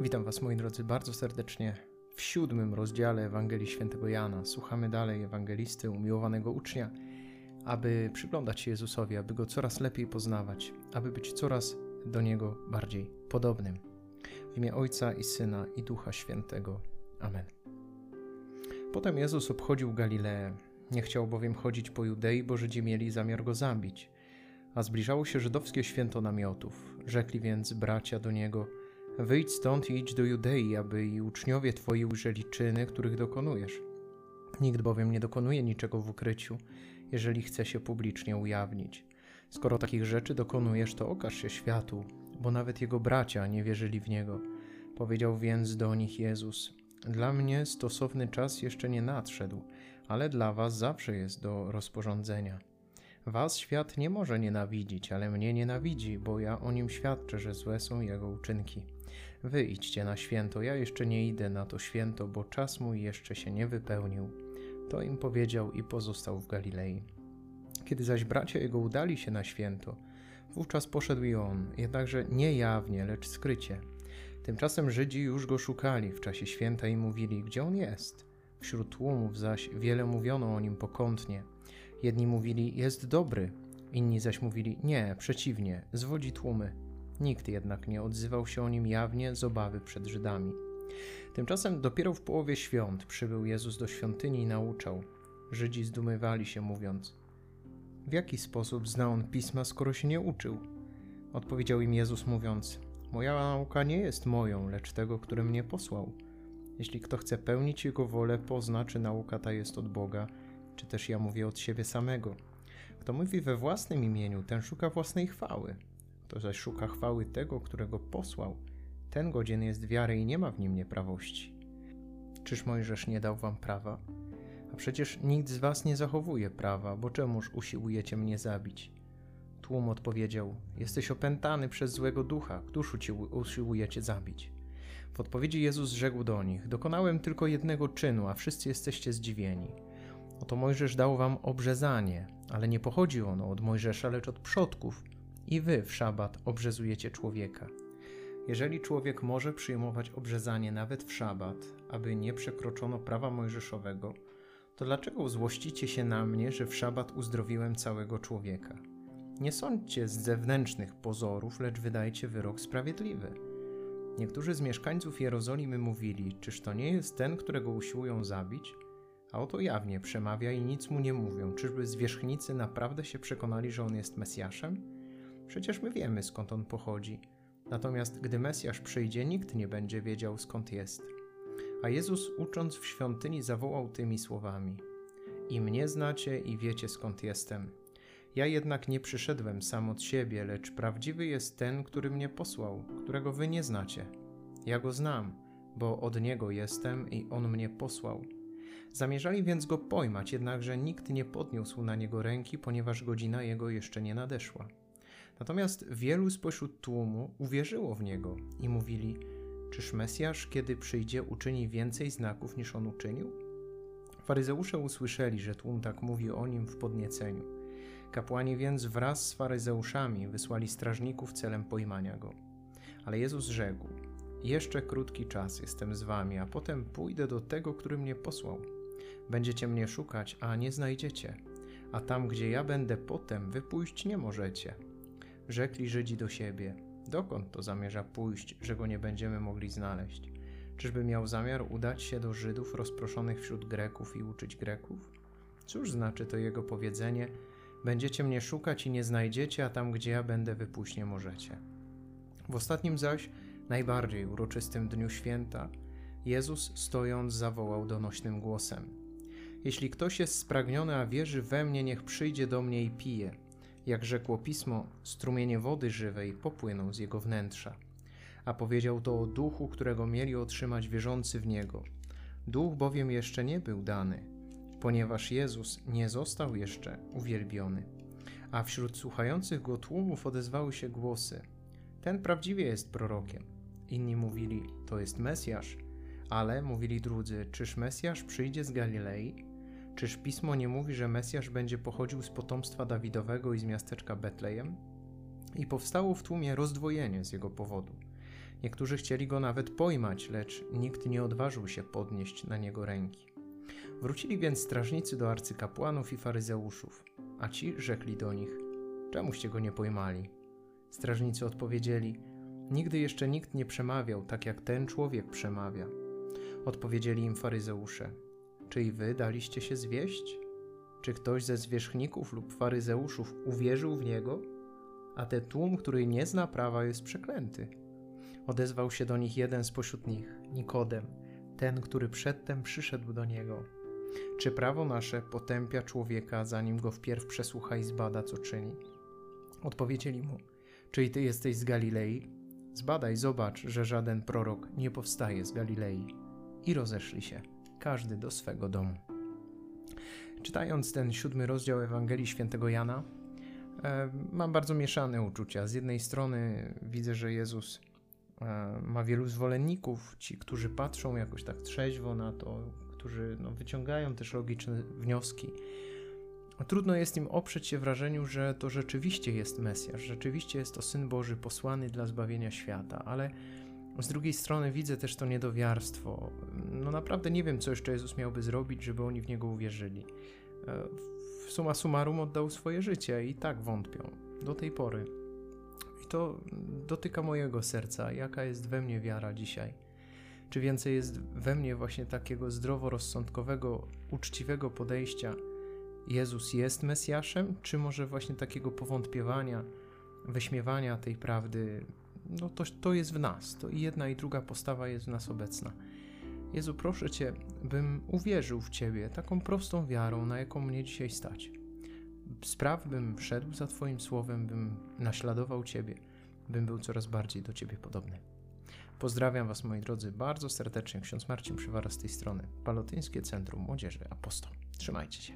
Witam Was, moi drodzy, bardzo serdecznie w siódmym rozdziale Ewangelii Świętego Jana. Słuchamy dalej ewangelisty, umiłowanego ucznia, aby przyglądać się Jezusowi, aby go coraz lepiej poznawać, aby być coraz do niego bardziej podobnym. W imię Ojca i Syna i Ducha Świętego. Amen. Potem Jezus obchodził Galileę. Nie chciał bowiem chodzić po Judei, bo Żydzi mieli zamiar go zabić. A zbliżało się żydowskie święto namiotów. Rzekli więc bracia do niego – Wyjdź stąd i idź do Judei, aby i uczniowie twoi ujrzeli czyny, których dokonujesz. Nikt bowiem nie dokonuje niczego w ukryciu, jeżeli chce się publicznie ujawnić. Skoro takich rzeczy dokonujesz, to okaż się światu, bo nawet jego bracia nie wierzyli w niego. Powiedział więc do nich Jezus: Dla mnie stosowny czas jeszcze nie nadszedł, ale dla was zawsze jest do rozporządzenia. Was świat nie może nienawidzić, ale mnie nienawidzi, bo ja o nim świadczę, że złe są jego uczynki. Wy idźcie na święto, ja jeszcze nie idę na to święto, bo czas mój jeszcze się nie wypełnił. To im powiedział i pozostał w Galilei. Kiedy zaś bracia jego udali się na święto, wówczas poszedł i on, jednakże nie jawnie, lecz skrycie. Tymczasem Żydzi już go szukali w czasie święta i mówili, gdzie on jest. Wśród tłumów zaś wiele mówiono o nim pokątnie. Jedni mówili, jest dobry, inni zaś mówili, nie, przeciwnie, zwodzi tłumy. Nikt jednak nie odzywał się o nim jawnie z obawy przed Żydami. Tymczasem dopiero w połowie świąt przybył Jezus do świątyni i nauczał. Żydzi zdumiewali się, mówiąc: W jaki sposób zna on pisma, skoro się nie uczył? Odpowiedział im Jezus, mówiąc: Moja nauka nie jest moją, lecz tego, który mnie posłał. Jeśli kto chce pełnić jego wolę, pozna, czy nauka ta jest od Boga, czy też ja mówię od siebie samego. Kto mówi we własnym imieniu, ten szuka własnej chwały. Kto zaś szuka chwały tego, którego posłał, ten godzien jest wiary i nie ma w nim nieprawości. Czyż Mojżesz nie dał wam prawa? A przecież nikt z was nie zachowuje prawa, bo czemuż usiłujecie mnie zabić? Tłum odpowiedział: Jesteś opętany przez złego ducha, któż usiłujecie zabić? W odpowiedzi Jezus rzekł do nich: Dokonałem tylko jednego czynu, a wszyscy jesteście zdziwieni. Oto Mojżesz dał wam obrzezanie, ale nie pochodzi ono od Mojżesza, lecz od przodków i wy w szabat obrzezujecie człowieka. Jeżeli człowiek może przyjmować obrzezanie nawet w szabat, aby nie przekroczono prawa mojżeszowego, to dlaczego złościcie się na mnie, że w szabat uzdrowiłem całego człowieka? Nie sądźcie z zewnętrznych pozorów, lecz wydajcie wyrok sprawiedliwy. Niektórzy z mieszkańców Jerozolimy mówili: Czyż to nie jest ten, którego usiłują zabić? A oto jawnie przemawia i nic mu nie mówią. Czyżby zwierzchnicy naprawdę się przekonali, że on jest Mesjaszem? Przecież my wiemy skąd on pochodzi. Natomiast gdy Mesjasz przyjdzie, nikt nie będzie wiedział skąd jest. A Jezus, ucząc w świątyni, zawołał tymi słowami: I mnie znacie i wiecie skąd jestem. Ja jednak nie przyszedłem sam od siebie, lecz prawdziwy jest ten, który mnie posłał, którego wy nie znacie. Ja go znam, bo od niego jestem i on mnie posłał. Zamierzali więc go pojmać, jednakże nikt nie podniósł na niego ręki, ponieważ godzina jego jeszcze nie nadeszła. Natomiast wielu spośród tłumu uwierzyło w niego i mówili: Czyż Mesjasz, kiedy przyjdzie, uczyni więcej znaków niż on uczynił? Faryzeusze usłyszeli, że tłum tak mówi o nim w podnieceniu. Kapłani więc wraz z faryzeuszami wysłali strażników celem pojmania go. Ale Jezus rzekł: Jeszcze krótki czas jestem z wami, a potem pójdę do tego, który mnie posłał. Będziecie mnie szukać, a nie znajdziecie, a tam, gdzie ja będę potem, wy pójść nie możecie. Rzekli Żydzi do siebie: Dokąd to zamierza pójść, że go nie będziemy mogli znaleźć? Czyżby miał zamiar udać się do Żydów rozproszonych wśród Greków i uczyć Greków? Cóż znaczy to jego powiedzenie: Będziecie mnie szukać i nie znajdziecie, a tam, gdzie ja będę, wypuść nie możecie. W ostatnim zaś, najbardziej uroczystym dniu święta, Jezus stojąc zawołał donośnym głosem: Jeśli ktoś jest spragniony, a wierzy we mnie, niech przyjdzie do mnie i pije. Jak rzekło pismo, strumienie wody żywej popłyną z jego wnętrza. A powiedział to o duchu, którego mieli otrzymać wierzący w niego. Duch bowiem jeszcze nie był dany, ponieważ Jezus nie został jeszcze uwielbiony. A wśród słuchających go tłumów odezwały się głosy: Ten prawdziwie jest prorokiem. Inni mówili: To jest Mesjasz. Ale mówili drudzy: Czyż Mesjasz przyjdzie z Galilei? Czyż pismo nie mówi, że Mesjasz będzie pochodził z potomstwa Dawidowego i z miasteczka Betlejem? I powstało w tłumie rozdwojenie z jego powodu. Niektórzy chcieli go nawet pojmać, lecz nikt nie odważył się podnieść na niego ręki. Wrócili więc strażnicy do arcykapłanów i faryzeuszów, a ci rzekli do nich: Czemuście go nie pojmali? Strażnicy odpowiedzieli: Nigdy jeszcze nikt nie przemawiał tak, jak ten człowiek przemawia. Odpowiedzieli im faryzeusze: Czy i wy daliście się zwieść? Czy ktoś ze zwierzchników lub faryzeuszów uwierzył w niego? A ten tłum, który nie zna prawa, jest przeklęty. Odezwał się do nich jeden spośród nich, Nikodem, ten, który przedtem przyszedł do niego. Czy prawo nasze potępia człowieka, zanim go wpierw przesłucha i zbada, co czyni? Odpowiedzieli mu: Czy i ty jesteś z Galilei? Zbadaj, zobacz, że żaden prorok nie powstaje z Galilei. I rozeszli się, każdy do swego domu. Czytając ten siódmy rozdział Ewangelii Świętego Jana, e, mam bardzo mieszane uczucia. Z jednej strony widzę, że Jezus e, ma wielu zwolenników, ci, którzy patrzą jakoś tak trzeźwo na to, którzy no, wyciągają też logiczne wnioski. Trudno jest im oprzeć się wrażeniu, że to rzeczywiście jest Mesjasz, rzeczywiście jest to Syn Boży posłany dla zbawienia świata, ale z drugiej strony widzę też to niedowiarstwo. No naprawdę nie wiem, co jeszcze Jezus miałby zrobić, żeby oni w Niego uwierzyli. E, w suma summarum oddał swoje życie i tak wątpią. Do tej pory. I to dotyka mojego serca. Jaka jest we mnie wiara dzisiaj? Czy więcej jest we mnie właśnie takiego zdroworozsądkowego, uczciwego podejścia? Jezus jest Mesjaszem, czy może właśnie takiego powątpiewania, wyśmiewania tej prawdy? No to, to jest w nas. To i jedna, i druga postawa jest w nas obecna. Jezu, proszę Cię, bym uwierzył w Ciebie taką prostą wiarą, na jaką mnie dzisiaj stać. Spraw, bym wszedł za Twoim słowem, bym naśladował Ciebie, bym był coraz bardziej do Ciebie podobny. Pozdrawiam Was, moi drodzy, bardzo serdecznie. Ksiądz Marcin Przywara z tej strony. Palotyńskie Centrum Młodzieży Apostoł. Trzymajcie się.